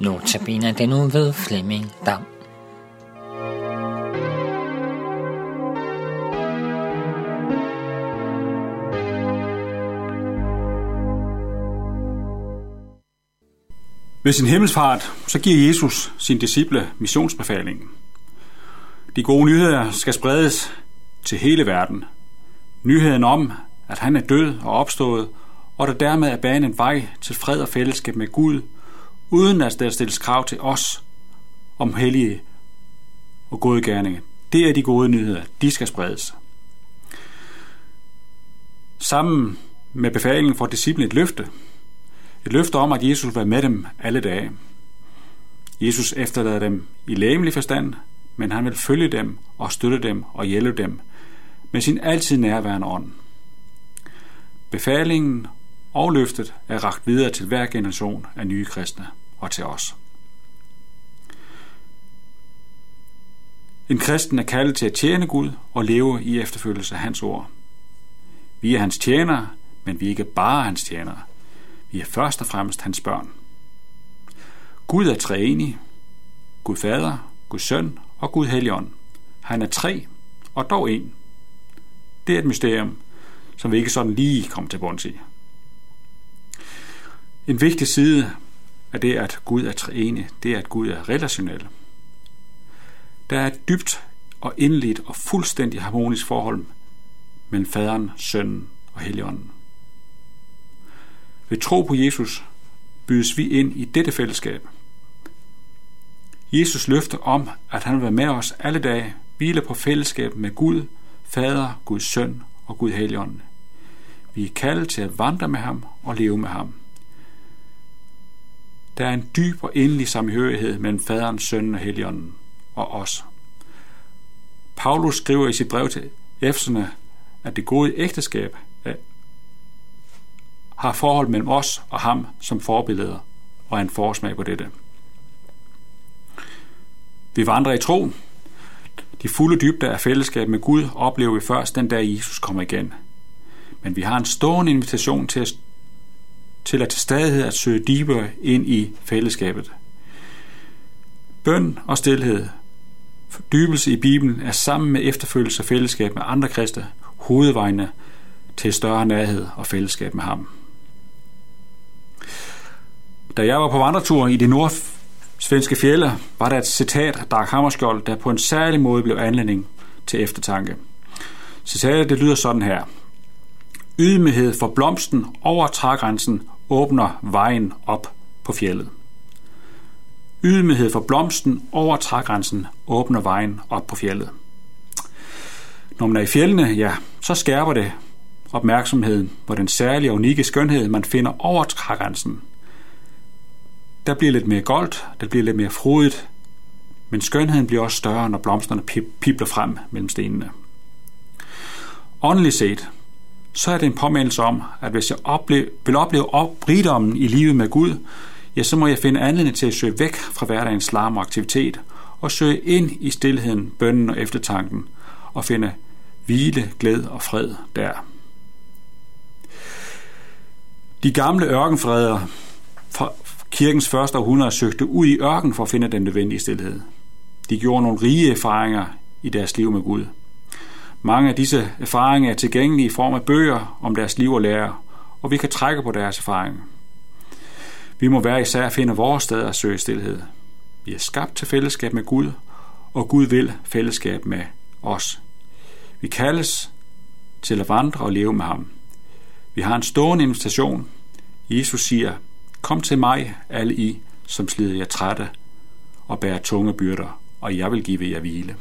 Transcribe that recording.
Notabene den nu ved Flemming Dam. Ved sin himmelsfart, så giver Jesus sin disciple missionsbefalingen. De gode nyheder skal spredes til hele verden. Nyheden om, at han er død og opstået, og der dermed er banen en vej til fred og fællesskab med Gud, uden at der stilles krav til os om hellige og gode gerninger. Det er de gode nyheder. De skal spredes. Sammen med befalingen får disciplen et løfte. Et løfte om, at Jesus vil være med dem alle dage. Jesus efterlader dem i lægemlig forstand, men han vil følge dem og støtte dem og hjælpe dem med sin altid nærværende ånd. Befalingen og løftet er ragt videre til hver generation af nye kristne og til os. En kristen er kaldet til at tjene Gud og leve i efterfølgelse af hans ord. Vi er hans tjenere, men vi er ikke bare hans tjenere. Vi er først og fremmest hans børn. Gud er treenig. Gud Fader, Gud Søn og Gud Helligånd. Han er tre, og dog en. Det er et mysterium, som vi ikke sådan lige kommer til bunds i. En vigtig side af det, at Gud er træne, det er, at Gud er relationel. Der er et dybt og indeligt og fuldstændig harmonisk forhold mellem faderen, sønnen og helligånden. Ved tro på Jesus bydes vi ind i dette fællesskab. Jesus løfter om, at han vil være med os alle dage, hviler på fællesskab med Gud, Fader, Guds Søn og Gud Helligånden. Vi er kaldet til at vandre med ham og leve med ham. Der er en dyb og endelig samhørighed mellem faderen, sønnen og heligånden og os. Paulus skriver i sit brev til Efserne, at det gode ægteskab øh, har forhold mellem os og ham som forbilleder og er en forsmag på dette. Vi vandrer i tro. De fulde dybder af fællesskab med Gud oplever vi først den dag Jesus kommer igen. Men vi har en stående invitation til at, til at til stadighed at søge dybere ind i fællesskabet. Bøn og stillhed, fordybelse i Bibelen er sammen med efterfølgelse og fællesskab med andre kristne hovedvejene til større nærhed og fællesskab med ham. Da jeg var på vandretur i de nordsvenske fjelle, var der et citat af Dag Hammarskjold, der på en særlig måde blev anledning til eftertanke. Citatet det lyder sådan her. Ydmyghed for blomsten over trægrænsen åbner vejen op på fjellet. Ydmyghed for blomsten over trægrænsen åbner vejen op på fjellet. Når man er i fjellene, ja, så skærper det opmærksomheden på den særlige og unikke skønhed, man finder over trægrænsen. Der bliver lidt mere goldt, der bliver lidt mere frodigt, men skønheden bliver også større, når blomsterne pipler frem mellem stenene. Åndeligt set, så er det en påmindelse om, at hvis jeg opleve, vil opleve op rigdommen i livet med Gud, ja, så må jeg finde anledning til at søge væk fra hverdagens larm og aktivitet, og søge ind i stillheden, bønnen og eftertanken, og finde hvile, glæde og fred der. De gamle ørkenfreder fra kirkens første århundrede søgte ud i ørken for at finde den nødvendige stillhed. De gjorde nogle rige erfaringer i deres liv med Gud. Mange af disse erfaringer er tilgængelige i form af bøger om deres liv og lære, og vi kan trække på deres erfaringer. Vi må hver især finde vores sted at søge stillhed. Vi er skabt til fællesskab med Gud, og Gud vil fællesskab med os. Vi kaldes til at vandre og leve med ham. Vi har en stående invitation. Jesus siger, Kom til mig, alle I, som slider jer trætte og bærer tunge byrder, og jeg vil give jer hvile.